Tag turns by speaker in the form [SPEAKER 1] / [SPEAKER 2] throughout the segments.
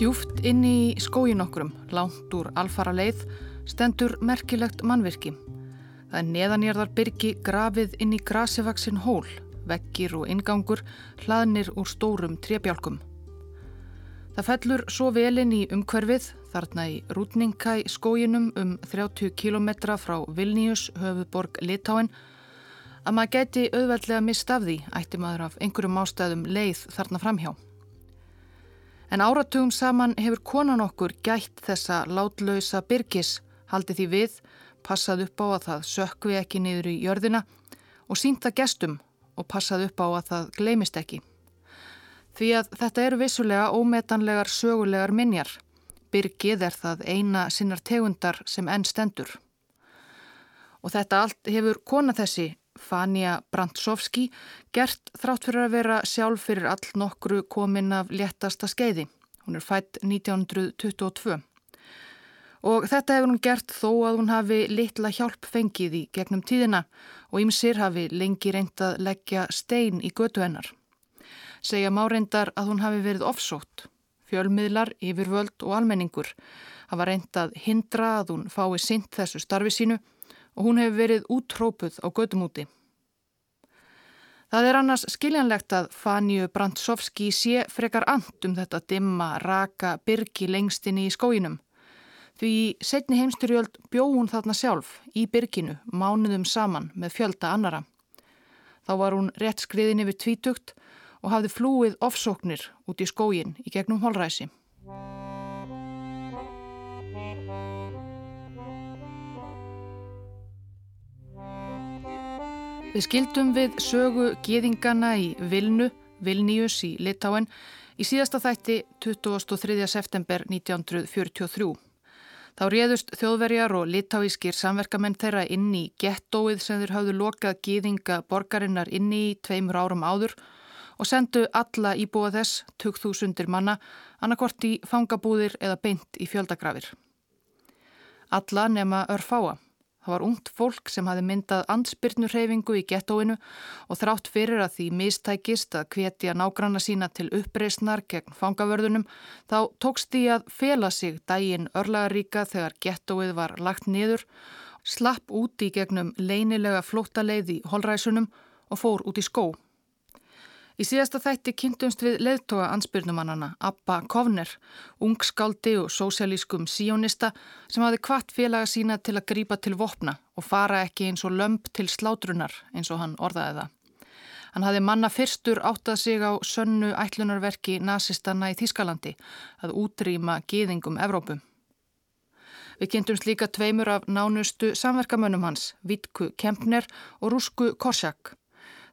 [SPEAKER 1] Djúft inn í skógin okkurum, lánt úr alfara leið, stendur merkilegt mannvirki. Það er neðanjörðar byrgi grafið inn í grasivaksin hól, vekkir og ingangur hlaðnir úr stórum trébjálkum. Það fellur svo velin í umhverfið, þarna í Rútninga í skóginum um 30 km frá Vilnius, höfuborg Litáin, að maður geti auðveldlega mist af því, ætti maður af einhverjum ástæðum leið þarna framhjá. En áratugum saman hefur konan okkur gætt þessa látlausa byrgis, haldið því við, passað upp á að það sökvi ekki niður í jörðina og sínta gestum og passað upp á að það gleimist ekki. Því að þetta eru vissulega ómetanlegar sögulegar minjar. Byrgið er það eina sinnar tegundar sem enn stendur. Og þetta allt hefur kona þessi Fania Brandsovski gert þrátt fyrir að vera sjálf fyrir all nokkru komin af léttasta skeiði. Hún er fætt 1922. Og þetta hefur hún gert þó að hún hafi litla hjálp fengið í gegnum tíðina og ymsir hafi lengi reyndað leggja stein í götu hennar. Segja má reyndar að hún hafi verið ofsótt. Fjölmiðlar, yfirvöld og almenningur hafa reyndað hindra að hún fái sint þessu starfi sínu og hún hefur verið útrópuð á gödumúti. Það er annars skiljanlegt að Fanju Brandsovski sé frekar and um þetta dimma, raka, byrki lengstinni í skóinum. Því setni heimsturjöld bjó hún þarna sjálf í byrkinu mánuðum saman með fjölda annara. Þá var hún rétt skriðin yfir tvítugt og hafði flúið ofsóknir út í skóin í gegnum holræsi. Við skildum við sögu geðingana í Vilnu, Vilnius í Litáen, í síðasta þætti 23. september 1943. Þá réðust þjóðverjar og litáískir samverkamenn þeirra inn í gettóið sem þeir hafðu lokað geðinga borgarinnar inn í tveimur árum áður og sendu alla íbúa þess, 2000 manna, annarkort í fangabúðir eða beint í fjöldagrafir. Alla nema örfáa. Það var ungt fólk sem hafi myndað ansbyrnurreyfingu í gettóinu og þrátt fyrir að því mistækist að hvetja nágranna sína til uppreysnar gegn fangavörðunum þá tókst því að fela sig dægin örlagaríka þegar gettóið var lagt niður, slapp út í gegnum leinilega flóttaleið í holræsunum og fór út í skó. Í síðasta þætti kynntumst við leðtoga ansbyrnumannana Abba Kovner, ungskáldi og sósialískum síjónista sem hafi kvart félaga sína til að grípa til vopna og fara ekki eins og lömp til slátrunar eins og hann orðaði það. Hann hafi manna fyrstur áttað sig á sönnu ætlunarverki nazistanna í Þískalandi að útrýma geðingum Evrópum. Við kynntumst líka tveimur af nánustu samverkamönnum hans, Vitku Kempner og Rúsku Korsjak.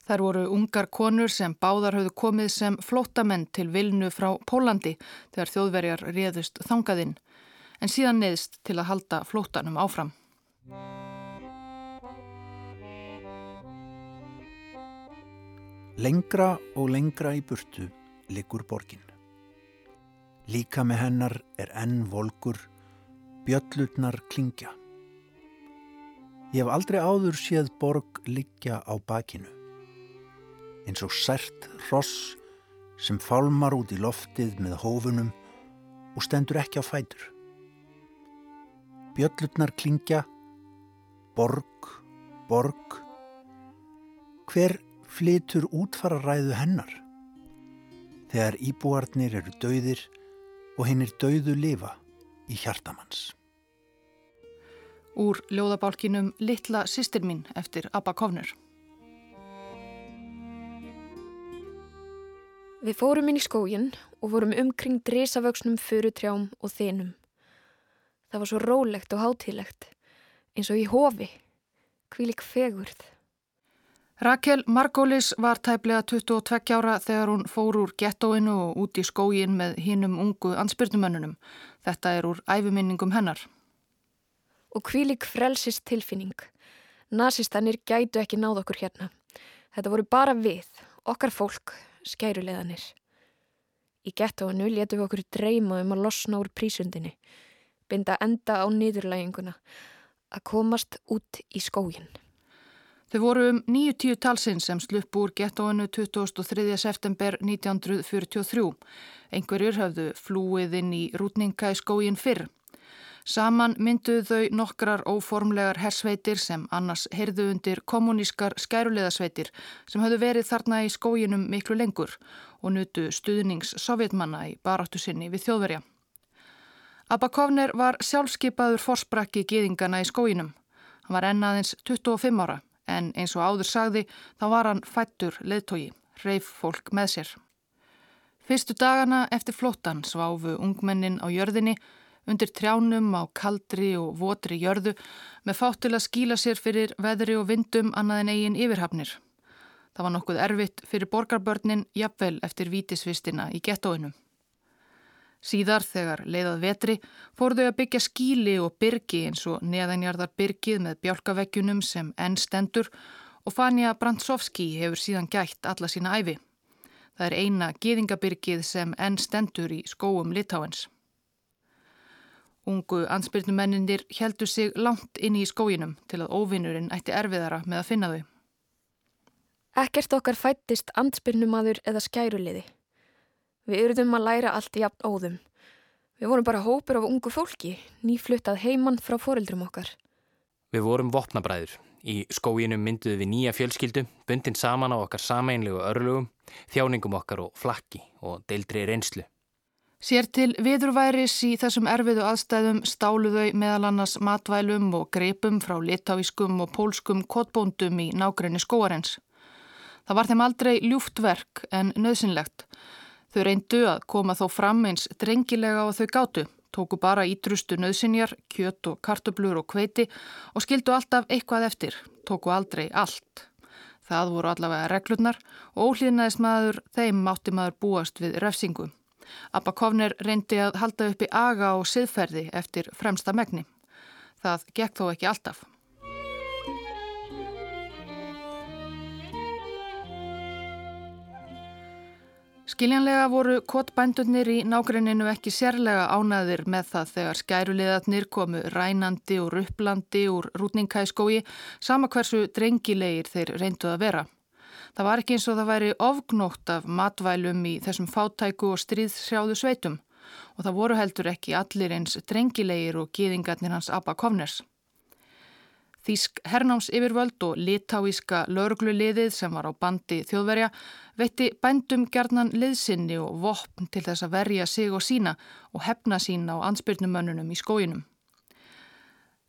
[SPEAKER 1] Þar voru ungar konur sem báðar höfðu komið sem flótamenn til vilnu frá Pólandi þegar þjóðverjar réðust þangaðinn en síðan neðst til að halda flótanum áfram.
[SPEAKER 2] Lengra og lengra í burtu liggur borgin. Líka með hennar er enn volkur, bjöllutnar klingja. Ég hef aldrei áður séð borg liggja á bakinu eins og sært ross sem fálmar út í loftið með hófunum og stendur ekki á fætur. Bjöllutnar klingja, borg, borg. Hver flitur útfararæðu hennar? Þegar íbúarnir eru dauðir og hinn er dauðu lifa í hjartamanns.
[SPEAKER 1] Úr ljóðabálkinum Littla sýstir mín eftir Abba Kovner.
[SPEAKER 3] Við fórum inn í skógin og vorum umkring dresavöksnum, furutrjám og þinum. Það var svo rólegt og hátílegt, eins og í hofi, kvílik fegurð.
[SPEAKER 1] Rakel Margólis var tæplega 22 ára þegar hún fór úr gettóinu og út í skógin með hinnum ungu ansbyrnumönnunum. Þetta er úr æfuminningum hennar.
[SPEAKER 3] Og kvílik frelsist tilfinning. Nazistanir gætu ekki náð okkur hérna. Þetta voru bara við, okkar fólk, skæruleðanir. Í gettóinu letum við okkur dreyma um að losna úr prísundinni, binda enda á niðurlæginguna, að komast út í skógin.
[SPEAKER 1] Þau voru um 90 talsinn sem slupp úr gettóinu 23. september 1943. Einhverjur höfðu flúið inn í rútninga í skógin fyrr. Saman mynduðu þau nokkrar óformlegar hersveitir sem annars heyrðu undir kommunískar skæruleðasveitir sem höfðu verið þarna í skóginum miklu lengur og nutu stuðnings sovjetmanna í baráttu sinni við þjóðverja. Abakovner var sjálfskeipaður forsprakki geðingana í skóginum. Hann var ennaðins 25 ára en eins og áður sagði þá var hann fættur leðtogi, reif fólk með sér. Fyrstu dagana eftir flóttan sváfu ungmennin á jörðinni undir trjánum á kaldri og votri jörðu með fátt til að skíla sér fyrir veðri og vindum annað en eigin yfirhafnir. Það var nokkuð erfitt fyrir borgarbörnin jafnvel eftir vítisvistina í gettóinu. Síðar þegar leiðað vetri fór þau að byggja skíli og byrgi eins og neðanjarðar byrgið með bjálkaveggjunum sem enn stendur og Fanja Brandsovski hefur síðan gætt alla sína æfi. Það er eina geðingabyrgið sem enn stendur í skóum Litáens. Ungu ansbyrnumennindir heldu sig langt inn í skóginum til að óvinnurinn ætti erfiðara með að finna þau.
[SPEAKER 3] Ekkert okkar fættist ansbyrnumadur eða skæruliði. Við yrðum að læra allt í jafn óðum. Við vorum bara hópur af ungu fólki, nýfluttað heimann frá foreldrum okkar.
[SPEAKER 4] Við vorum vopnabræður. Í skóginum mynduðu við nýja fjölskyldu, bundin saman á okkar sameinlegu örlugum, þjáningum okkar og flakki og deildri reynslu.
[SPEAKER 1] Sér til viðurværis í þessum erfiðu aðstæðum stáluðau meðal annars matvælum og greipum frá litáískum og pólskum kotbóndum í nákrenni skóarens. Það var þeim aldrei ljúft verk en nöðsynlegt. Þau reyndu að koma þó fram eins drengilega og þau gátu, tóku bara ítrustu nöðsynjar, kjött og kartublur og kveiti og skildu alltaf eitthvað eftir, tóku aldrei allt. Það voru allavega reglurnar og óhlýðnaðis maður þeim mátti maður búast við refsingum. Abba Kovner reyndi að halda uppi aga og siðferði eftir fremsta megni. Það gekk þó ekki alltaf. Skiljanlega voru kottbændunir í nágreininu ekki sérlega ánaðir með það þegar skæruleðarnir komu rænandi og rupplandi úr rútningkæskói sama hversu drengilegir þeir reynduð að vera. Það var ekki eins og það væri ofgnótt af matvælum í þessum fátæku og stríðsjáðu sveitum og það voru heldur ekki allir eins drengilegir og gýðingarnir hans Abba Kovners. Þísk hernáms yfirvöld og litáíska laurugluliðið sem var á bandi þjóðverja veitti bændum gerðnan liðsinni og vopn til þess að verja sig og sína og hefna sína á ansbyrnumönnunum í skóginum.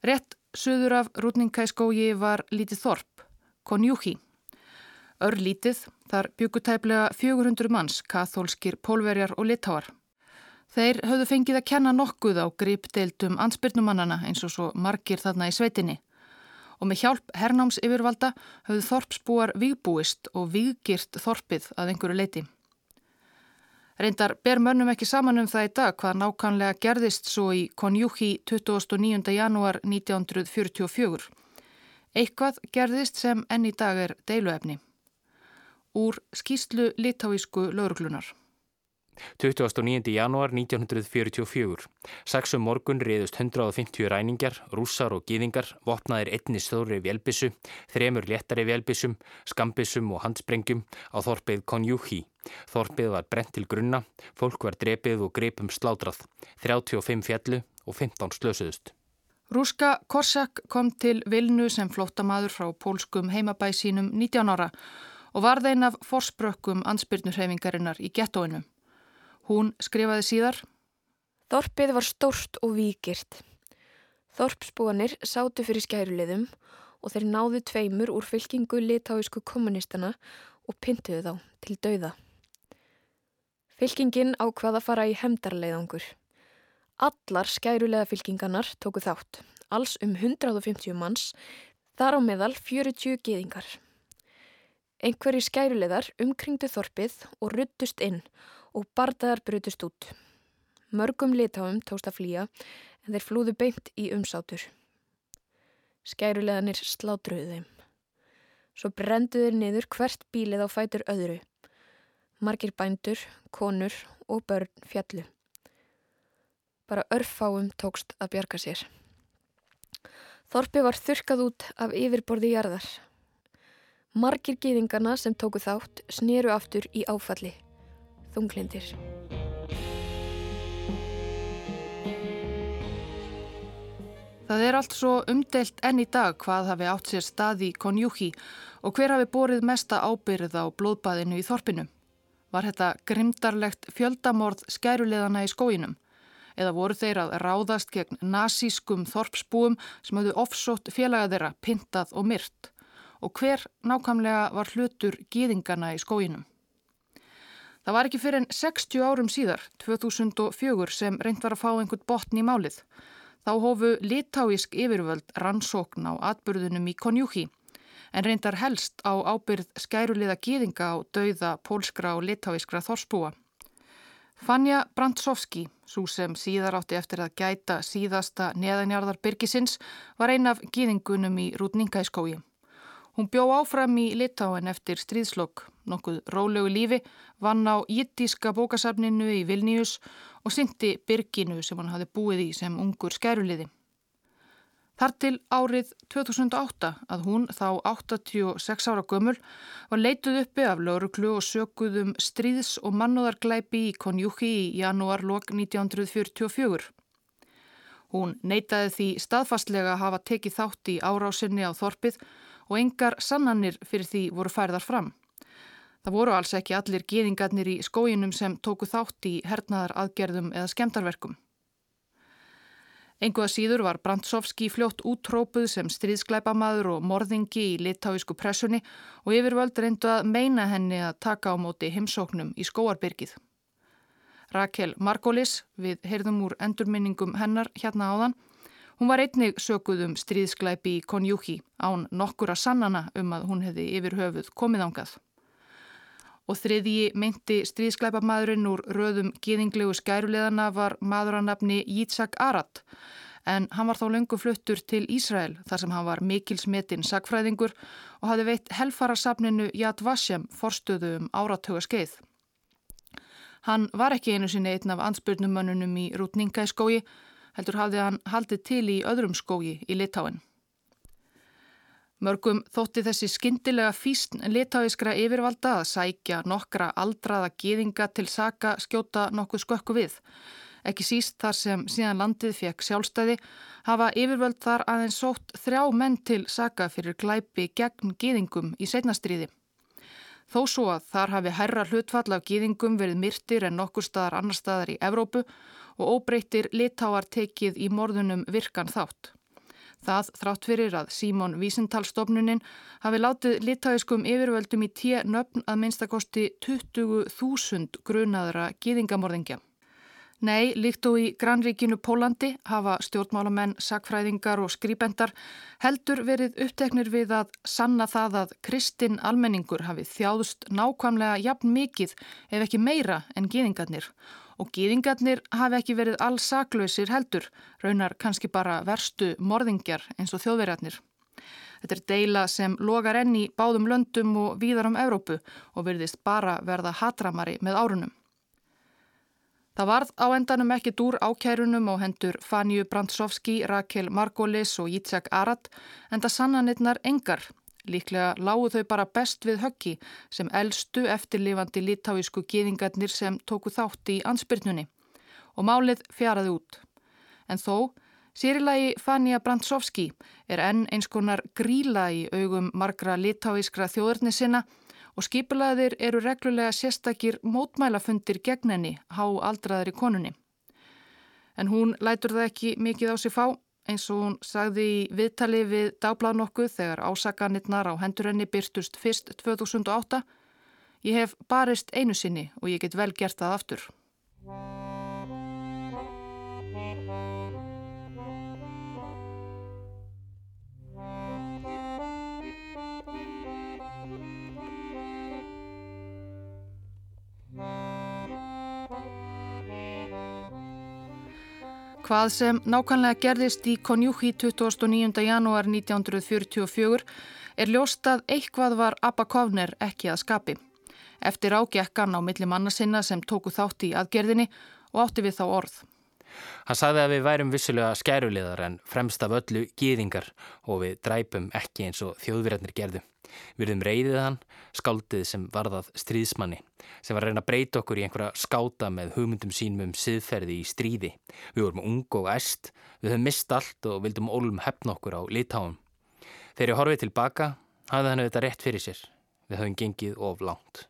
[SPEAKER 1] Rett söður af rútningkæskógi var lítið þorp, Konjúki. Örlítið þar byggutæplega 400 manns, kathólskir, pólverjar og litáar. Þeir höfðu fengið að kenna nokkuð á gripdeildum ansbyrnumannana eins og svo margir þarna í sveitinni. Og með hjálp hernáms yfirvalda höfðu þorpsbúar vígbúist og vígirt þorpið að einhverju leiti. Reyndar ber mönnum ekki saman um það í dag hvað nákvæmlega gerðist svo í Konjúki 29. janúar 1944. Eitthvað gerðist sem enn í dag er deiluefni úr skýslu litáísku lauruglunar.
[SPEAKER 4] 29. janúar 1944. Saksum morgun riðust 150 ræningar, rússar og gýðingar, vopnaðir einni stóri vélbissu, þremur léttari vélbissum, skambissum og handsprengjum á þorpið Konjúhi. Þorpið var brent til grunna, fólk var drepið og greipum slátrað, 35 fjallu og 15 slösuðust.
[SPEAKER 1] Rúska Korsak kom til Vilnu sem flóttamaður frá pólskum heimabæ sínum 19 ára og var þein af forsprökkum ansbyrnurhefingarinnar í gettóinu. Hún skrifaði síðar
[SPEAKER 3] Þorpið var stórt og víkirt. Þorpsbúanir sátu fyrir skærulegðum og þeir náðu tveimur úr fylkingu litáísku kommunistana og pyntuðu þá til dauða. Fylkingin ákvaða fara í hemdarleiðangur. Allar skærulega fylkinganar tóku þátt, alls um 150 manns, þar á meðal 40 geðingar. Einhverji skæruleðar umkringdu þorpið og ruttust inn og bardaðar brutust út. Mörgum litáum tóst að flýja en þeir flúðu beint í umsátur. Skæruleðanir slátruðu þeim. Svo brenduður niður hvert bílið á fætur öðru. Margir bændur, konur og börn fjallu. Bara örfáum tókst að bjarga sér. Þorpi var þurkað út af yfirborði jarðar. Margir gýðingarna sem tóku þátt snýru aftur í áfalli. Þunglindir.
[SPEAKER 1] Það er allt svo umdelt enn í dag hvað hafi átt sér stað í Konjúki og hver hafi borið mesta ábyrð á blóðbaðinu í þorpinu. Var þetta grimdarlegt fjöldamorð skæruleðana í skóinum? Eða voru þeir að ráðast gegn nazískum þorpsbúum sem hafðu ofsótt félaga þeirra, pintað og myrt? Og hver nákvæmlega var hlutur gýðingana í skóinum? Það var ekki fyrir en 60 árum síðar, 2004, sem reynd var að fá einhvern botn í málið. Þá hófu litáísk yfirvöld rannsókn á atbyrðunum í Konjúki en reyndar helst á ábyrð skæruliða gýðinga á dauða pólskra og litáískra þorspúa. Fanja Brandsovski, svo sem síðar átti eftir að gæta síðasta neðanjarðar byrgisins, var ein af gýðingunum í Rútningæskói. Hún bjó áfram í Litáen eftir stríðslokk, nokkuð rólegu lífi, vann á jittíska bókasafninu í Vilnius og syndi byrginu sem hann hafi búið í sem ungur skæruliði. Þar til árið 2008 að hún, þá 86 ára gömul, var leituð uppi af lauruglu og sökuðum stríðs- og mannúðarglæpi í Konjúki í janúarlokk 1944. Hún neytaði því staðfastlega að hafa tekið þátt í árásinni á þorpið og engar sannanir fyrir því voru færðar fram. Það voru alls ekki allir geðingarnir í skóinum sem tóku þátt í hernaðar aðgerðum eða skemdarverkum. Enguða síður var Brandsovski fljótt útrópuð sem stríðskleipamaður og morðingi í litáísku pressunni og yfirvöld reyndu að meina henni að taka á móti heimsóknum í skóarbyrgið. Rakel Margolis, við heyrðum úr endurminningum hennar hérna áðan, Hún var einnig sökuð um stríðsklæpi í Konjúki án nokkura sannana um að hún hefði yfir höfuð komið ángað. Og þriðji meinti stríðsklæpamaðurinn úr röðum gýðinglegu skæruleðana var maðurannafni Yitzhak Arad en hann var þá löngu fluttur til Ísrael þar sem hann var mikilsmetinn sagfræðingur og hafði veitt helfarasafninu Yad Vashem forstöðu um áratöga skeið. Hann var ekki einu sinni einn af ansbyrnumönnunum í Rútningæskói heldur hafði hann haldið til í öðrum skógi í Litáin. Mörgum þótti þessi skindilega físn litáiskra yfirvalda að sækja nokkra aldraða gýðinga til saka skjóta nokkuð skökku við. Ekki síst þar sem síðan landið fekk sjálfstæði hafa yfirvöld þar aðeins sótt þrjá menn til saka fyrir glæpi gegn gýðingum í setnastriði. Þó svo að þar hafi herra hlutfall af gýðingum verið myrtir en nokkur staðar annar staðar í Evrópu og óbreyttir litáar tekið í morðunum virkan þátt. Það þrátt fyrir að Símón Vísintalstofnunin hafi látið litáiskum yfirvöldum í tíu nöfn að minnstakosti 20.000 grunaðra gýðingamorðingja. Nei, líkt og í grannríkinu Pólandi hafa stjórnmálamenn, sakfræðingar og skrýbendar heldur verið uppteknir við að sanna það að kristinn almenningur hafi þjáðust nákvæmlega jafn mikið ef ekki meira en gýðingarnir og gýðingarnir hafi ekki verið alls saklausir heldur, raunar kannski bara verstu morðingjar eins og þjóðverjarnir. Þetta er deila sem logar enni báðum löndum og víðar um Evrópu og verðist bara verða hatramari með árunum. Það varð á endanum ekki dúr ákærunum á hendur Fanju Brandsovski, Rakel Margolis og Yitzhak Arad en það sannanirnar engar Líklega lágu þau bara best við höggi sem eldstu eftirlifandi litáísku gýðingarnir sem tóku þátt í ansbyrnunni og málið fjaraði út. En þó, sérilagi Fania Brandsovski er enn eins konar gríla í augum margra litáískra þjóðurni sinna og skipulaðir eru reglulega sérstakir mótmælafundir gegn henni há aldraðar í konunni. En hún lætur það ekki mikið á sig fá eins og hún sagði í viðtali við dagbláð nokkuð þegar ásakanirnar á hendurenni byrtust fyrst 2008. Ég hef barist einu sinni og ég get vel gert það aftur. Hvað sem nákvæmlega gerðist í konjúki 29. janúar 1944 er ljóstað eitthvað var Abba Kovner ekki að skapi. Eftir ágekkan á milli manna sinna sem tóku þátt í aðgerðinni og átti við þá orð.
[SPEAKER 4] Hann sagði að við værum vissulega skæruleðar en fremst af öllu gýðingar og við dræpum ekki eins og þjóðverðnir gerðu. Við erum reyðið hann, skáldið sem varðað stríðsmanni, sem var að reyna að breyta okkur í einhverja skáta með hugmyndum sínum um siðferði í stríði. Við vorum ung og æst, við höfum mist allt og vildum ólum hefna okkur á litáum. Þegar ég horfið tilbaka, hafði hann auðvitað rétt fyrir sér. Við höfum gengið of langt.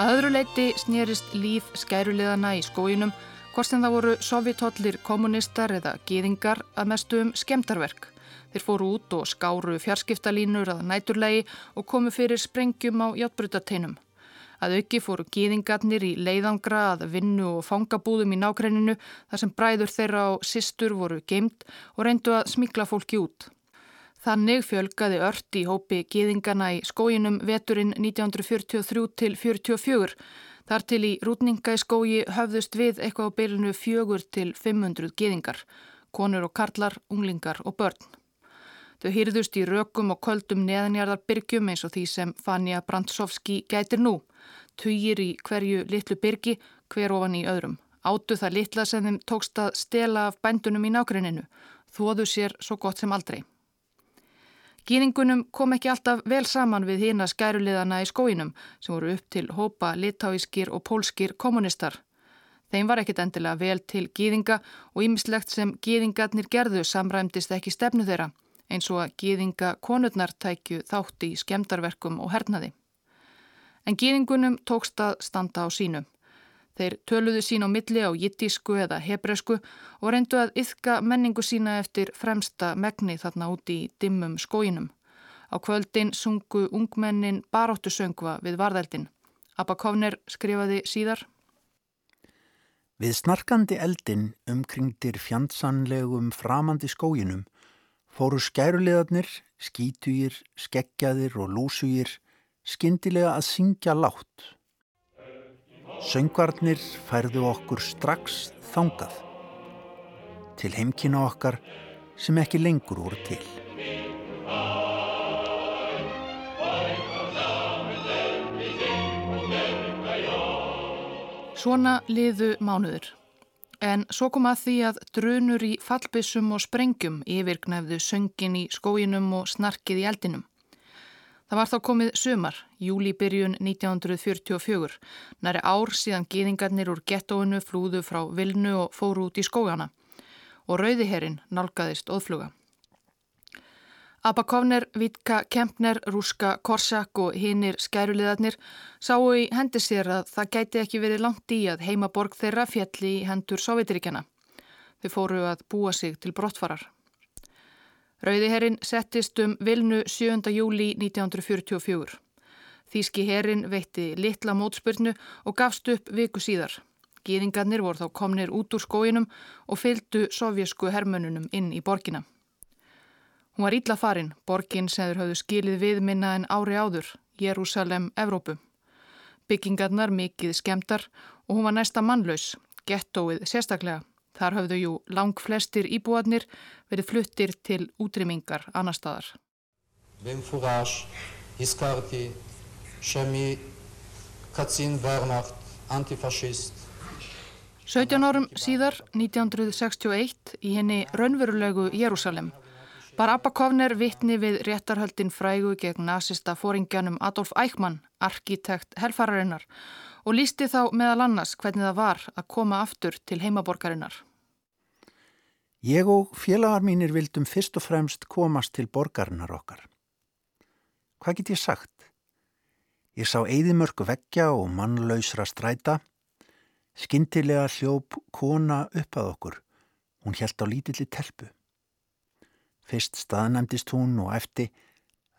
[SPEAKER 1] Að öðru leiti snýrist líf skæruleðana í skójunum hvort sem það voru sovjetollir kommunistar eða gýðingar að mestu um skemdarverk. Þeir fóru út og skáru fjarskiptalínur að næturlegi og komu fyrir sprengjum á játbrutateinum. Að auki fóru gýðingarnir í leiðangra að vinnu og fangabúðum í nákrenninu þar sem bræður þeirra og sýstur voru geimt og reyndu að smikla fólki út. Þannig fjölgaði ört í hópi gýðingana í skóginum veturinn 1943 til 44. Þar til í rútninga í skógi höfðust við eitthvað á bylunu fjögur til 500 gýðingar, konur og karlar, unglingar og börn. Þau hýrðust í rökum og köldum neðanjarðar byrgjum eins og því sem Fania Brandsovski gætir nú. Tugir í hverju litlu byrgi, hver ofan í öðrum. Átu það litla sem þeim tókst að stela af bændunum í nákrenninu. Þóðu sér svo gott sem aldrei. Gýningunum kom ekki alltaf vel saman við hýna skæruliðana í skóinum sem voru upp til hópa litáískir og pólskir kommunistar. Þeim var ekkit endilega vel til gýðinga og ýmislegt sem gýðingarnir gerðu samræmdist ekki stefnu þeirra eins og að gýðinga konurnar tækju þátti í skemdarverkum og hernaði. En gýðingunum tókst að standa á sínum. Þeir töluðu sín á milli á jittísku eða hebresku og reyndu að yfka menningu sína eftir fremsta megni þarna úti í dimmum skóinum. Á kvöldin sungu ungmennin baróttu söngva við varðeldin. Abba Kovner skrifaði síðar.
[SPEAKER 2] Við snarkandi eldin umkringdir fjandsanlegum framandi skóinum fóru skærulegarnir, skítugir, skeggjaðir og lúsugir skindilega að syngja látt. Söngvarnir færðu okkur strax þangað til heimkina okkar sem ekki lengur voru til.
[SPEAKER 1] Svona liðu mánuður. En svo kom að því að drunur í fallbissum og sprengjum yfirgnæfðu söngin í skóinum og snarkið í eldinum. Það var þá komið sumar, júlibyrjun 1944, næri ár síðan gýðingarnir úr gettóinu flúðu frá Vilnu og fóru út í skójana og rauðiherrin nálgæðist óðfluga. Abakovner, Vítka, Kempner, Rúska, Korsak og hinnir skæruliðarnir sáu í hendi sér að það gæti ekki verið langt í að heimaborg þeirra fjalli í hendur Sovjetiríkjana. Þau fóru að búa sig til brottfarar. Rauðiherrin settist um vilnu 7. júli 1944. Þíski herrin veitti litla mótspurnu og gafst upp viku síðar. Gýðingarnir voru þá komnir út úr skóinum og fylgdu sovjesku hermönunum inn í borgina. Hún var ítla farin, borgin sem þeir hafðu skilið við minna en ári áður, Jérúsalem, Evrópu. Byggingarnar mikið skemdar og hún var næsta mannlaus, gettóið sérstaklega. Þar hafðu jú lang flestir íbúarnir verið fluttir til útrýmingar annar staðar.
[SPEAKER 5] Shemi, Katsin, Varnacht,
[SPEAKER 1] 17 árum síðar, 1961, í henni raunverulegu Jérúsalem var Abakovner vittni við réttarhöldin frægu gegn nazista fóringjanum Adolf Eichmann, arkitekt helfararinnar og lísti þá meðal annars hvernig það var að koma aftur til heimaborgarinnar.
[SPEAKER 2] Ég og félagar mínir vildum fyrst og fremst komast til borgarinnar okkar. Hvað get ég sagt? Ég sá eigðimörku veggja og mannlausra stræta. Skindilega hljóp kona upp að okkur. Hún helt á lítilli telpu. Fyrst staðnæmtist hún og eftir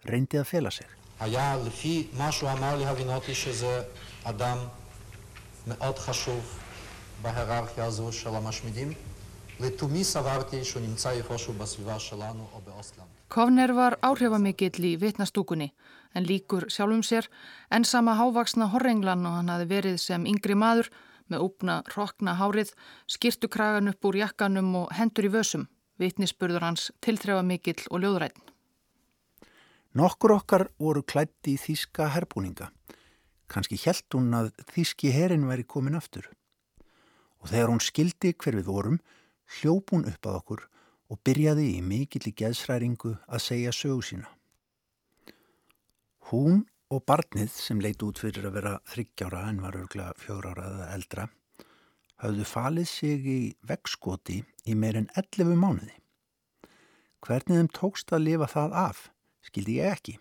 [SPEAKER 2] reyndi að fela sig.
[SPEAKER 5] Það er
[SPEAKER 1] Kovner var áhrifamikill í vitnastúkunni en líkur sjálfum sér en sama hávaksna horrenglan og hann hafi verið sem yngri maður með úpna rokna hárið, skirtu kragan upp úr jakkanum og hendur í vösum. Vitnisspurður hans tilþrefa mikill og ljóðrætt.
[SPEAKER 2] Nokkur okkar voru klætti í þíska herbúninga. Kanski held hún að þíski herin væri komin aftur. Og þegar hún skildi hver við vorum, hljóp hún upp að okkur og byrjaði í mikill í geðsræringu að segja sögu sína. Hún og barnið sem leit út fyrir að vera þryggjára en var örgla fjórára eða eldra hafðu falið sig í vegskoti í meirinn 11 mánuði. Hvernig þeim tókst að lifa það af? skildi ég ekki.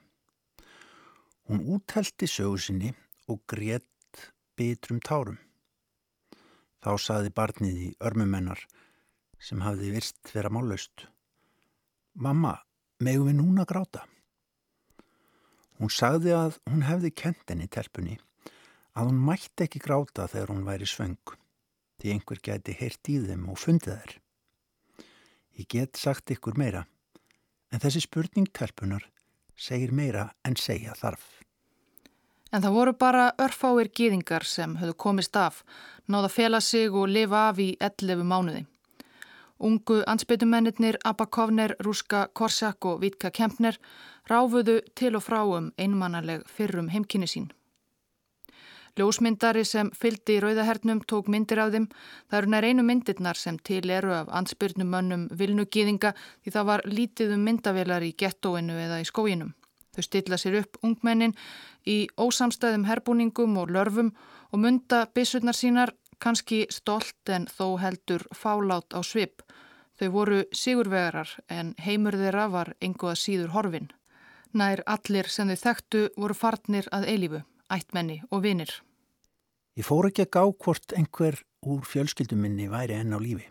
[SPEAKER 2] Hún útælti sögusinni og grétt bitrum tárum. Þá saði barnið í örmumennar sem hafði virst vera málaust. Mamma, megum við núna gráta? Hún sagði að hún hefði kent henni telpunni að hún mætti ekki gráta þegar hún væri svöng því einhver geti heyrt í þeim og fundið þær. Ég get sagt ykkur meira en þessi spurning telpunar segir meira en segja þarf.
[SPEAKER 1] En það voru bara örfáir gýðingar sem höfðu komist af, náða fela sig og lifa af í 11 mánuði. Ungu ansbytumennir Abba Kovner, Rúska Korsak og Vítka Kempner ráfuðu til og frá um einmannaleg fyrrum heimkynni sín. Ljósmyndari sem fyldi í rauðahernum tók myndir af þeim. Það eru nær einu myndirnar sem til eru af ansbyrnum mönnum vilnugýðinga því það var lítið um myndavelar í gettóinu eða í skóginum. Þau stilla sér upp ungmennin í ósamstæðum herbúningum og lörfum og mynda byssurnar sínar kannski stolt en þó heldur fálát á svip. Þau voru sigurvegarar en heimur þeirra var enguða síður horfin. Nær allir sem þau þekktu voru farnir að eilífu ættmenni og vinir.
[SPEAKER 2] Ég fór ekki að gá hvort einhver úr fjölskylduminni væri enn á lífi.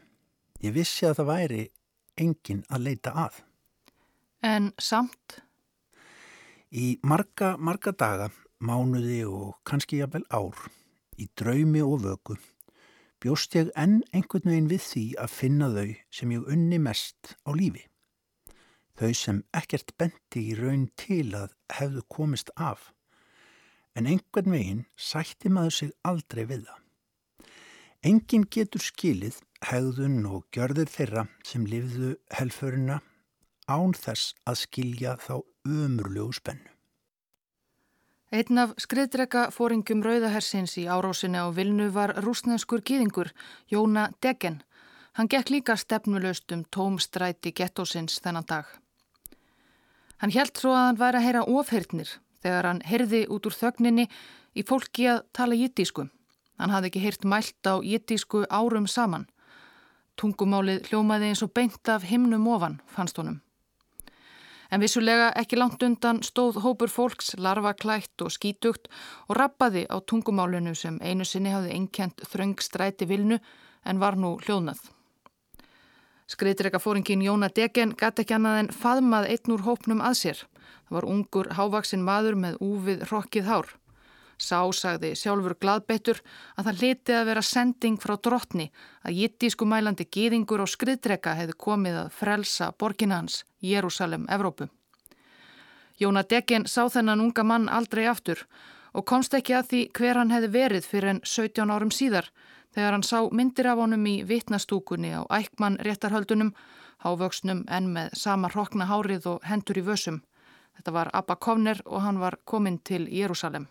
[SPEAKER 2] Ég vissi að það væri engin að leita að.
[SPEAKER 1] En samt?
[SPEAKER 2] Í marga, marga daga, mánuði og kannski jafnvel ár, í draumi og vöku, bjóst ég enn einhvern veginn við því að finna þau sem ég unni mest á lífi. Þau sem ekkert benti í raun til að hefðu komist af en einhvern veginn sætti maður sig aldrei við það. Engin getur skilið hegðun og gjörðir þeirra sem lifðu helförina án þess að skilja þá umurlegu spennu.
[SPEAKER 1] Einn af skriðdrega fóringum Rauðahersins í árásinni á Vilnu var rúsnenskur gýðingur, Jóna Deggen. Hann gekk líka stefnulöst um tómstræti gettósins þennan dag. Hann helt svo að hann væri að heyra ofhyrtnir þegar hann heyrði út úr þögninni í fólki að tala jittísku. Hann hafði ekki heyrt mælt á jittísku árum saman. Tungumálið hljómaði eins og beint af himnum ofan, fannst honum. En vissulega ekki langt undan stóð hópur fólks, larva klætt og skítugt og rappaði á tungumálinu sem einu sinni hafði einkjent þröng stræti vilnu en var nú hljóðnað. Skriðdrega fóringin Jóna Degen gæti ekki annað en faðmað einn úr hópnum að sér. Það var ungur hávaksin maður með úfið rokkið hár. Sá sagði sjálfur gladbeittur að það liti að vera sending frá drottni að jittísku mælandi gýðingur og skriðdreka hefði komið að frelsa borgina hans, Jérúsalem, Evrópu. Jóna Deggen sá þennan unga mann aldrei aftur og komst ekki að því hver hann hefði verið fyrir en 17 árum síðar þegar hann sá myndir af honum í vitnastúkunni á ækman réttarhöldunum, hávöksnum en með sama hrokna hárið og hendur í vössum. Þetta var Abba Kovner og hann var kominn til Jérúsalem.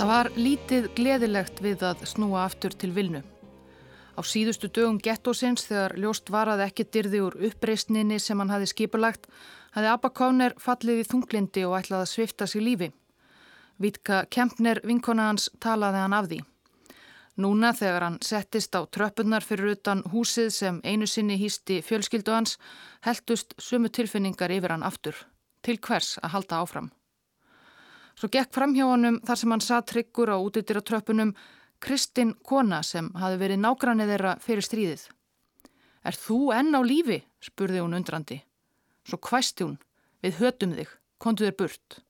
[SPEAKER 1] Það var lítið gleðilegt við að snúa aftur til Vilnu. Á síðustu dögum gettósins þegar ljóst var að ekki dyrði úr uppreysninni sem hann hafi skipulagt, hafi Abba Kovner fallið í þunglindi og ætlaði að svifta sig lífi. Vítka Kempner, vinkona hans, talaði hann af því. Núna þegar hann settist á tröppunar fyrir utan húsið sem einu sinni hýsti fjölskyldu hans, heldust sumu tilfinningar yfir hann aftur. Til hvers að halda áfram. Svo gekk fram hjá honum þar sem hann satt tryggur á útýttir á tröppunum Kristinn Kona sem hafi verið nágrannið þeirra fyrir stríðið. Er þú enn á lífi? spurði hún undrandi. Svo hvæsti hún. Við hötum þig. Kontu þér burt.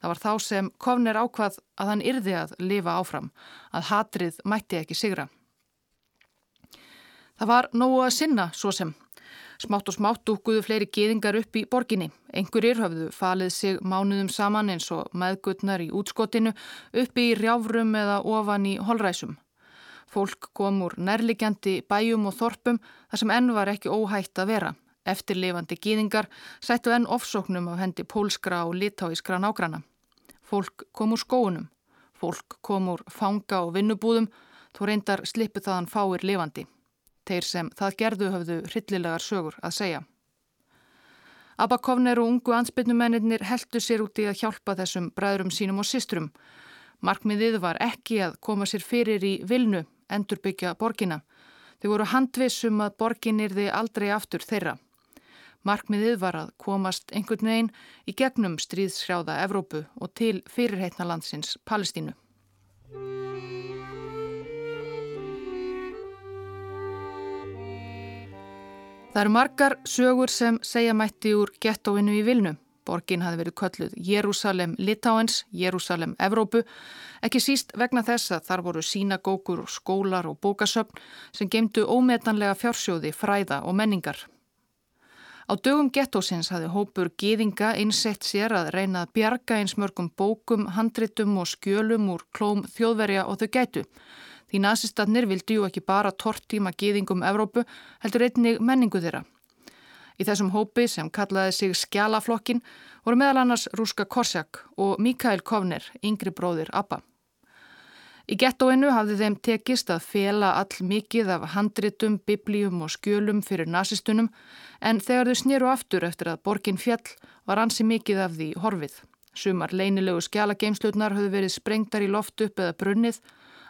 [SPEAKER 1] Það var þá sem Kovner ákvað að hann yrði að lifa áfram, að hatrið mætti ekki sigra. Það var nógu að sinna svo sem. Smátt og smátt dúkuðu fleiri geðingar upp í borginni. Engurir hafðu falið sig mánuðum saman eins og meðgutnar í útskotinu upp í rjáfrum eða ofan í holræsum. Fólk kom úr nærligjandi bæjum og þorpum þar sem enn var ekki óhætt að vera. Eftirlifandi gýðingar sættu enn ofsóknum af hendi pólskra og litáískra nágrana. Fólk kom úr skóunum. Fólk kom úr fanga og vinnubúðum þó reyndar slippu þaðan fáir lifandi. Þeir sem það gerðu höfðu hryllilegar sögur að segja. Abakovner og ungu ansbytnumennir heldu sér út í að hjálpa þessum bræðurum sínum og sistrum. Markmiðið var ekki að koma sér fyrir í vilnu, endurbyggja borgina. Þau voru handvissum að borgin er þið aldrei aftur þeirra. Markmiðið var að komast einhvern veginn í gegnum stríðshrjáða Evrópu og til fyrirheitna landsins Palestínu. Það eru margar sögur sem segja mætti úr gettóinu í Vilnu. Borgin hafi verið kölluð Jérúsalem Litáens, Jérúsalem Evrópu, ekki síst vegna þess að þar voru sínagókur og skólar og bókasöfn sem gemdu ómetanlega fjársjóði, fræða og menningar. Á dögum gettósins hafi hópur geðinga einsett sér að reyna að bjarga eins mörgum bókum, handritum og skjölum úr klóm þjóðverja og þau gætu. Því nazistannir vildi ju ekki bara tortíma gýðingum Evrópu, heldur einnig menningu þeirra. Í þessum hópi sem kallaði sig Skjálaflokkin voru meðal annars Rúska Korsjak og Mikael Kovner, yngri bróðir Abba. Í gettóinu hafði þeim tekist að fela all mikið af handritum, biblíum og skjölum fyrir nazistunum en þegar þau snýru aftur eftir að borgin fjall var ansi mikið af því horfið. Sumar leinilegu skjálageimslutnar höfðu verið sprengtar í loft upp eða brunnið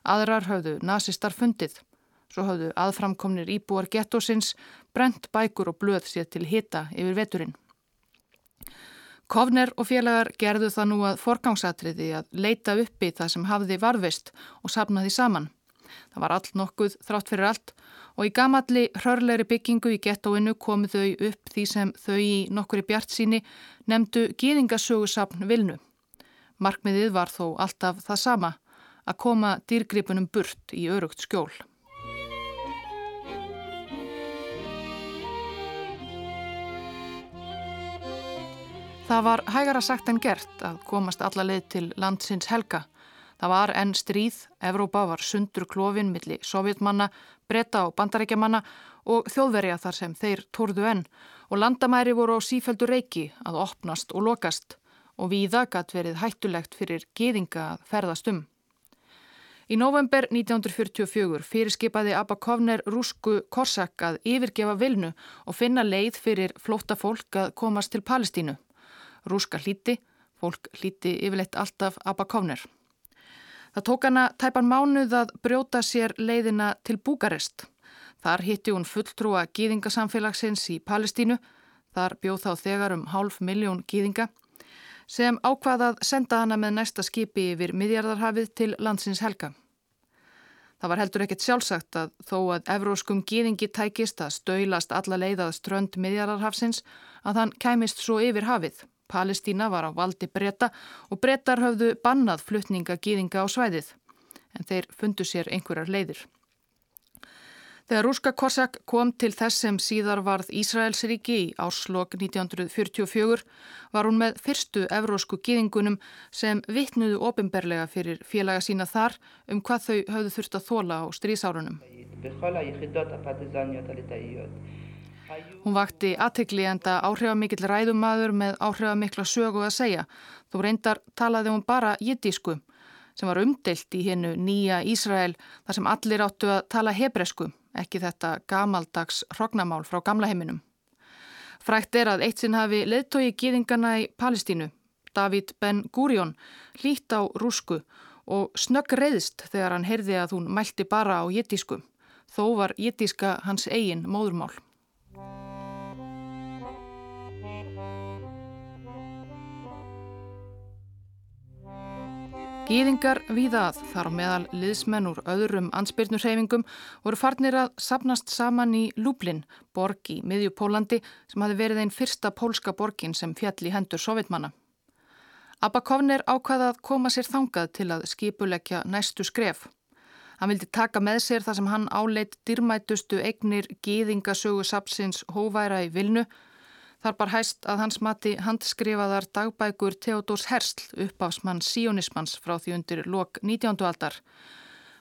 [SPEAKER 1] Aðrar höfðu nazistar fundið. Svo höfðu aðframkomnir íbúar gettósins brent bækur og blöð sér til hita yfir veturinn. Kovner og félagar gerðu það nú að forgangsatriði að leita uppi það sem hafði varðvist og sapnaði saman. Það var allt nokkuð þrátt fyrir allt og í gamalli hörleiri byggingu í gettóinu komu þau upp því sem þau í nokkur í bjart síni nefndu gýðingasögusapn vilnu. Markmiðið var þó alltaf það sama að koma dýrgripunum burt í örugt skjól. Það var hægara sagt en gert að komast alla leið til landsins helga. Það var enn stríð, Evrópa var sundur klófin millir sovjetmanna, breyta og bandarækjamanna og þjóðverja þar sem þeir tórðu enn og landamæri voru á sífældu reiki að opnast og lokast og víða gætt verið hættulegt fyrir geðinga að ferðast um. Í november 1944 fyrirskipaði Abba Kovner rúsku Korsak að yfirgefa vilnu og finna leið fyrir flótta fólk að komast til Palestínu. Rúska hlíti, fólk hlíti yfirleitt alltaf Abba Kovner. Það tók hana tæpan mánuð að brjóta sér leiðina til Búkarest. Þar hitti hún fulltrúa gýðingasamfélagsins í Palestínu, þar bjóð þá þegar um hálf miljón gýðinga sem ákvaðað senda hana með næsta skipi yfir miðjarðarhafið til landsins helga. Það var heldur ekkert sjálfsagt að þó að evróskum gýðingi tækist að stöylast alla leiðað strönd miðjarðarhafsins að hann kæmist svo yfir hafið. Palestína var á valdi breyta og breytar höfðu bannað flutninga gýðinga á svæðið en þeir fundu sér einhverjar leiðir. Þegar Rúska Korsak kom til þess sem síðar varð Ísraelsríki í áslokk 1944 var hún með fyrstu evrósku gýðingunum sem vittnuðu ofinberlega fyrir félaga sína þar um hvað þau höfðu þurft að þóla á strísárunum. Hún vakti aðtegli enda áhrifamikill ræðumadur með áhrifamikla sögu að segja. Þú reyndar talaði hún bara jiddísku sem var umdelt í hennu nýja Ísrael þar sem allir áttu að tala hebresku ekki þetta gamaldags hrognamál frá gamla heiminum. Frækt er að eitt sinn hafi leðtogi gýðingana í Palestínu, David Ben Gurion, hlýtt á rúsku og snögg reyðist þegar hann heyrði að hún mælti bara á jettísku. Þó var jettíska hans eigin móðurmál. Gýðingar víðað þar á meðal liðsmenn úr öðrum ansbyrnurheifingum voru farnir að sapnast saman í Lublin, borg í miðjupólandi sem hafi verið einn fyrsta pólska borgin sem fjall í hendur sovjetmanna. Abba Kovner ákvaða að koma sér þangað til að skipuleggja næstu skref. Hann vildi taka með sér þar sem hann áleitt dyrmætustu eignir gýðingasögu sapsins hóværa í Vilnu. Þar bar hæst að hans mati handskrifaðar dagbækur Theodors Hersl uppafsmann sionismans frá því undir lok 19. aldar.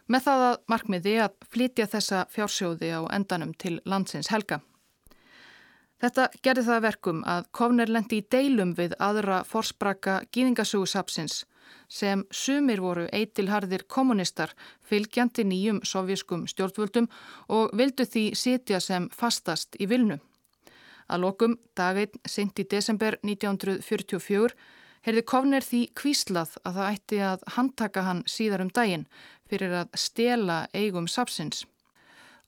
[SPEAKER 1] Með það að markmiði að flytja þessa fjársjóði á endanum til landsins helga. Þetta gerði það verkum að Kovner lendi í deilum við aðra forsbraka gýðingasögusapsins sem sumir voru eitilharðir kommunistar fylgjandi nýjum sovjískum stjórnvöldum og vildu því sitja sem fastast í vilnu. Að lokum, daginn, sent í desember 1944, heyrði Kovner því kvíslað að það ætti að handtaka hann síðar um daginn fyrir að stela eigum sapsins.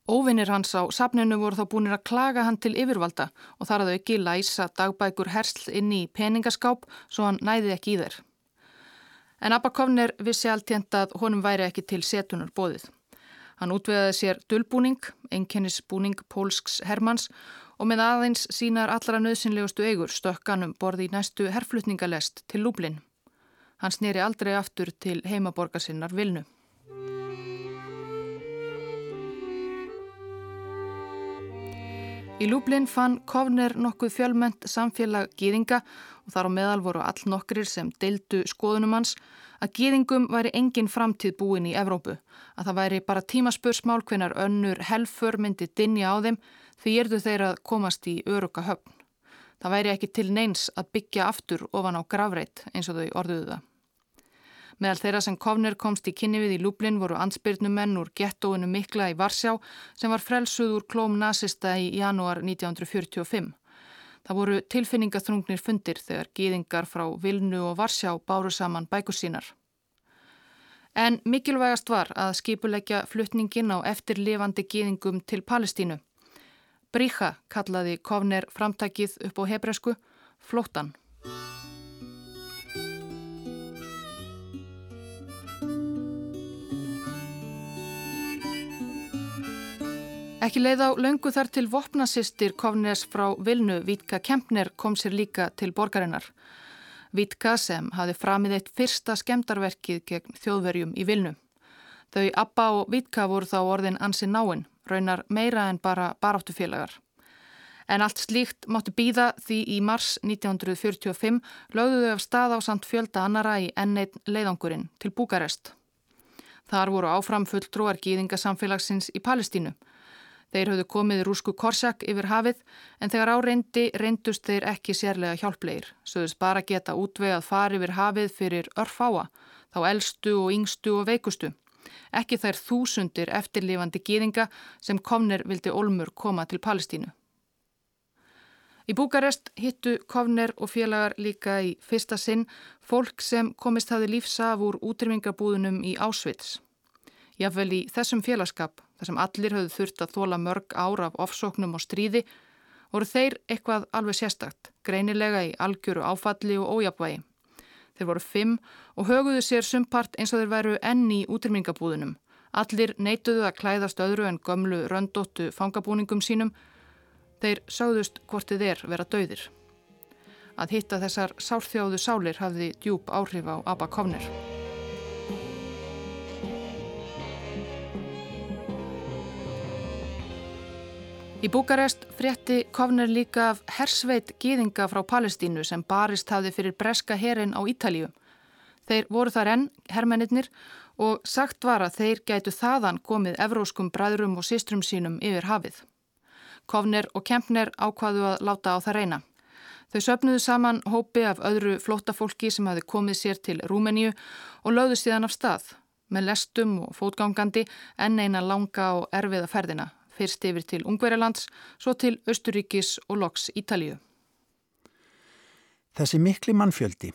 [SPEAKER 1] Óvinnir hans á safninu voru þá búinir að klaga hann til yfirvalda og þar að þau ekki læsa dagbækur hersl inn í peningaskáp svo hann næði ekki í þeir. En Abba Kovner vissi alltjent að honum væri ekki til setunar bóðið. Hann útvegaði sér dullbúning, einkennisbúning pólsks Hermanns og með aðeins sínar allra nöðsynlegustu eigur stökkanum borði í næstu herflutningalest til Lúblin. Hann snýri aldrei aftur til heimaborgarsinnar Vilnu. Í Lúblin fann Kovner nokkuð fjölmönd samfélag gýðinga og þar á meðal voru all nokkrir sem deildu skoðunum hans að gýðingum væri engin framtíð búin í Evrópu, að það væri bara tímaspursmál hvenar önnur helfur myndi dinja á þeim því erðu þeir að komast í öruka höfn. Það væri ekki til neins að byggja aftur ofan á gravreit eins og þau orðuðu það. Meðal þeirra sem Kovner komst í kynni við í Lúblin voru ansbyrnumenn úr gettóinu Mikla í Varsjá sem var frelsuð úr klóm nazista í janúar 1945. Það voru tilfinningaþrungnir fundir þegar gýðingar frá Vilnu og Varsjá báru saman bækur sínar. En mikilvægast var að skipuleggja fluttningin á eftirlifandi gýðingum til Palestínu. Brícha kallaði Kovner framtakið upp á hebresku Flóttan. Ekki leið á löngu þar til vopnasistir Kovnes frá Vilnu, Vítka Kempner, kom sér líka til borgarinnar. Vítka sem hafi framið eitt fyrsta skemdarverkið gegn þjóðverjum í Vilnu. Þau Abba og Vítka voru þá orðin ansi náinn, raunar meira en bara baráttufélagar. En allt slíkt máttu býða því í mars 1945 lögðu þau af stað á samt fjölda annara í N1 leiðangurinn til Búkarest. Þar voru áfram fulltrúar gýðingasamfélagsins í Palestínu. Þeir höfðu komið rúsku korsak yfir hafið en þegar áreyndi reyndust þeir ekki sérlega hjálplegir. Söðust bara geta útvegað fari yfir hafið fyrir örfáa, þá eldstu og yngstu og veikustu. Ekki þær þúsundir eftirlifandi gýðinga sem Kovner vildi Olmur koma til Palestínu. Í Búkarest hittu Kovner og félagar líka í fyrsta sinn fólk sem komist hafi lífsaf úr útrymingabúðunum í Ásvits. Jáfnvel í þessum félagskap þar sem allir höfðu þurft að þóla mörg ára af ofsóknum og stríði, voru þeir eitthvað alveg sérstakt, greinilega í algjöru áfalli og ójapvægi. Þeir voru fimm og höguðu sér sumpart eins og þeir væru enni í útrymingabúðunum. Allir neituðu að klæðast öðru en gömlu röndóttu fangabúningum sínum. Þeir sáðust hvortið er vera döðir. Að hitta þessar sárþjóðu sálir hafði djúb áhrif á Abba Kovner. Í Búkarest frétti Kovner líka af hersveit gýðinga frá Palestínu sem barist hafði fyrir breska herin á Ítalíu. Þeir voru þar enn, herrmennir, og sagt var að þeir gætu þaðan komið evróskum bræðrum og sístrum sínum yfir hafið. Kovner og Kempner ákvaðu að láta á það reyna. Þau söpnuðu saman hópi af öðru flótafólki sem hafi komið sér til Rúmeníu og lögðu síðan af stað með lestum og fótgangandi enn eina langa og erfiða ferðina fyrst yfir til Ungverjalands, svo til Östuríkis og loks Ítalíu.
[SPEAKER 2] Þessi mikli mannfjöldi,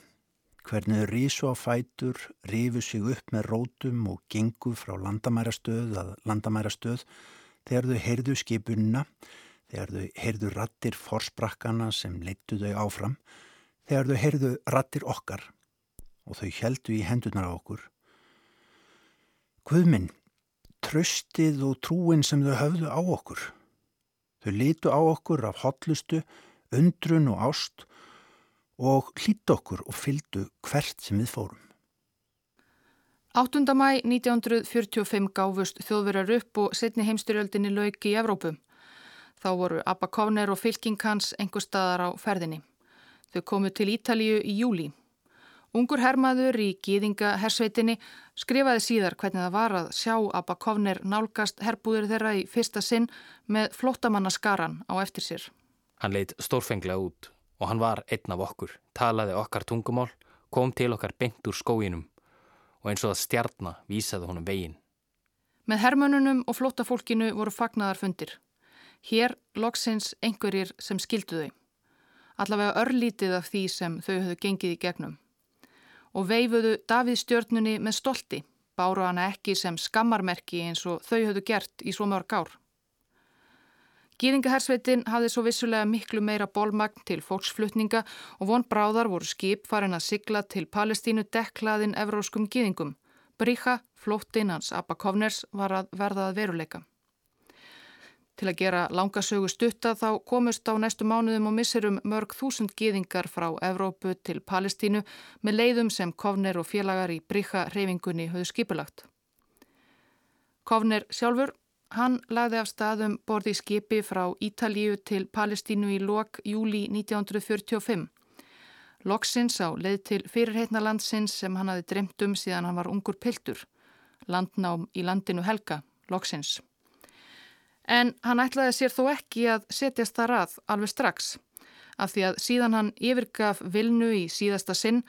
[SPEAKER 2] hvernig rísu á fætur, rífu sig upp með rótum og gengu frá landamærastöð að landamærastöð þegar þau heyrðu skipunna, þegar þau heyrðu rattir forsprakkana sem leittu þau áfram, þegar þau heyrðu rattir okkar og þau heldu í hendunar á okkur. Guðminn, tröstið og trúin sem þau höfðu á okkur. Þau litu á okkur af hotlustu, undrun og ást og hlýtt okkur og fyldu hvert sem við fórum.
[SPEAKER 1] 8. mæ 1945 gáfust þjóðverjar upp og setni heimstyrjöldinni lauki í Evrópu. Þá voru Abba Kovner og fylking hans engur staðar á ferðinni. Þau komu til Ítalíu í júli. Ungur hermaður í gýðinga hersveitinni skrifaði síðar hvernig það var að sjá Abba Kovner nálgast herbúður þeirra í fyrsta sinn með flottamannaskaran á eftir sér.
[SPEAKER 4] Hann leitt stórfenglega út og hann var einn af okkur, talaði okkar tungumál, kom til okkar beint úr skóginum og eins og að stjarnar vísaði honum veginn.
[SPEAKER 1] Með hermönunum og flótafólkinu voru fagnadarfundir. Hér loksins einhverjir sem skildu þau. Allavega örlítið af því sem þau höfðu gengið í gegnum. Og veifuðu Davíð stjörnunni með stolti, báru hana ekki sem skammarmerki eins og þau höfðu gert í svo mörg ár. Gýðingahersveitin hafði svo vissulega miklu meira bólmagn til fólksflutninga og von bráðar voru skip farin að sigla til Palestínu dekklaðin evróskum gýðingum. Bríka, flóttinn hans Abba Kovners, var að verða að veruleika. Til að gera langasögu stutta þá komust á næstu mánuðum og misserum mörg þúsund gýðingar frá Evrópu til Palestínu með leiðum sem Kovner og félagar í Bríka reyfingunni höfðu skipulagt. Kovner sjálfur Hann lagði af staðum borði skipi frá Ítalíu til Palestínu í lok júli 1945. Loksins á leið til fyrirheitna landsins sem hann hafi dremt um síðan hann var ungur piltur. Landnám í landinu Helga, loksins en hann ætlaði sér þó ekki að setjast þar að alveg strax. Af því að síðan hann yfirgaf vilnu í síðasta sinn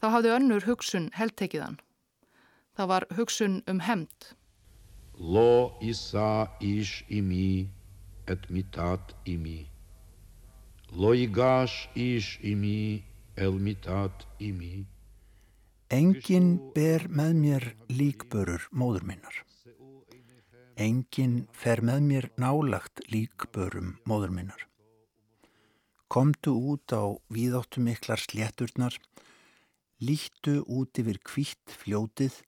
[SPEAKER 1] þá hafði önnur hugsun heldtekiðan. Það var hugsun um hemmt.
[SPEAKER 6] Lo isa ish imi et mitat imi. Lo igash ish imi el mitat imi.
[SPEAKER 2] Engin ber með mér líkbörur móður minnar. Engin fer með mér nálagt líkbörum móður minnar. Komdu út á víðáttu miklar slétturnar, lítu út yfir kvítt fljótið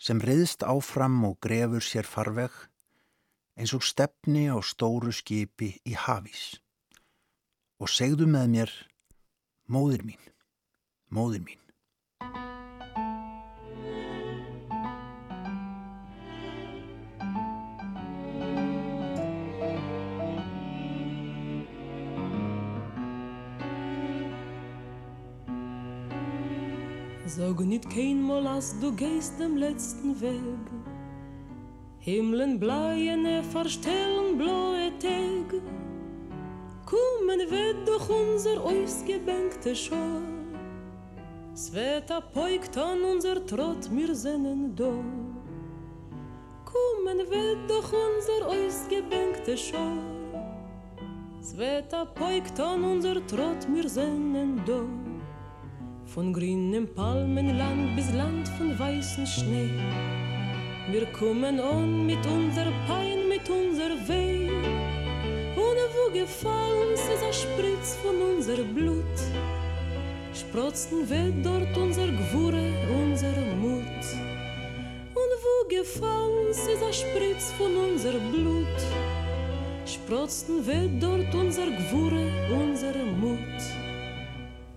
[SPEAKER 2] sem reyðst áfram og grefur sér farveg eins og stefni á stóru skipi í hafís og segðu með mér móðir mín, móðir mín.
[SPEAKER 7] Sag nicht kein Mal, als du gehst dem letzten Weg. Himmeln bleiene verstellen blaue Tag. Kommen wird doch unser ausgebänkte Schor. Sveta poikt an unser Trott, mir sennen do. Kommen wird doch unser ausgebänkte Schor. Sveta poikt an unser Trott, mir sennen do. Von grünem Palmenland bis Land von weißen Schnee. Wir kommen on mit unser Pein, mit unser Weh. Ohne wo gefallen ist ein Spritz von unser Blut. Sprotzen wird dort unser Gewurre, unser Mut. Und wo gefallen ist ein Spritz von unser Blut. Sprotzen wird dort unser Gewurre, unser Mut.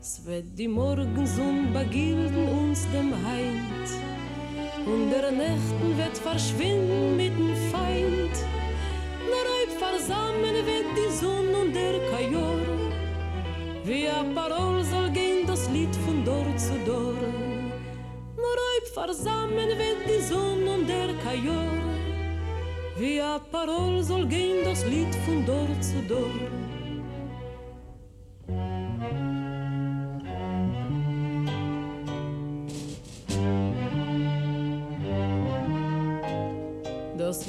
[SPEAKER 7] Es wird die Morgensonn begilden uns dem Heind Und der Nächten wird verschwinden mit dem Feind. Nur halb versammeln wird die Sonne und der Kajor. Wie ein Parol soll gehen das Lied von Dor zu Dor. Nur halb versammeln wird die Sonne und der Kajor. Wie ein Parol soll gehen das Lied von Dor zu Dor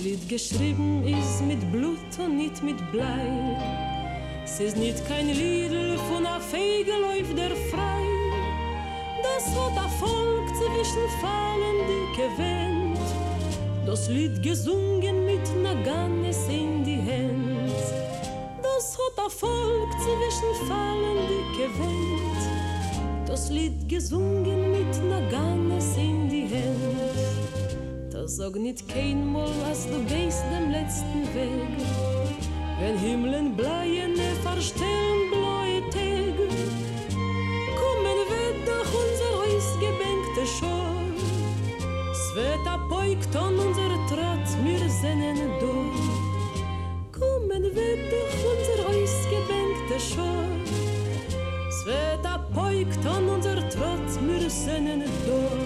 [SPEAKER 7] Lied geschrieben ist mit Blut und nicht mit Blei. Es ist nicht kein Lied von a Fege läuft der frei. Das hat a Volk zwischen Fallen dicke Wind. Das Lied gesungen mit Naganes in die Hand. Das hat a Volk zwischen Fallen dicke Wind. Das Lied gesungen mit Naganes in die Hand. sag nit kein mol as du geist dem letzten weg. Wenn himmeln bleien ne verstehn bloi tag kommen wird doch unser heus gebänkte schor. Svet a poik ton unser trat mir zenen do kommen wird doch unser heus gebänkte schor. Svet a poik ton unser trat mir zenen do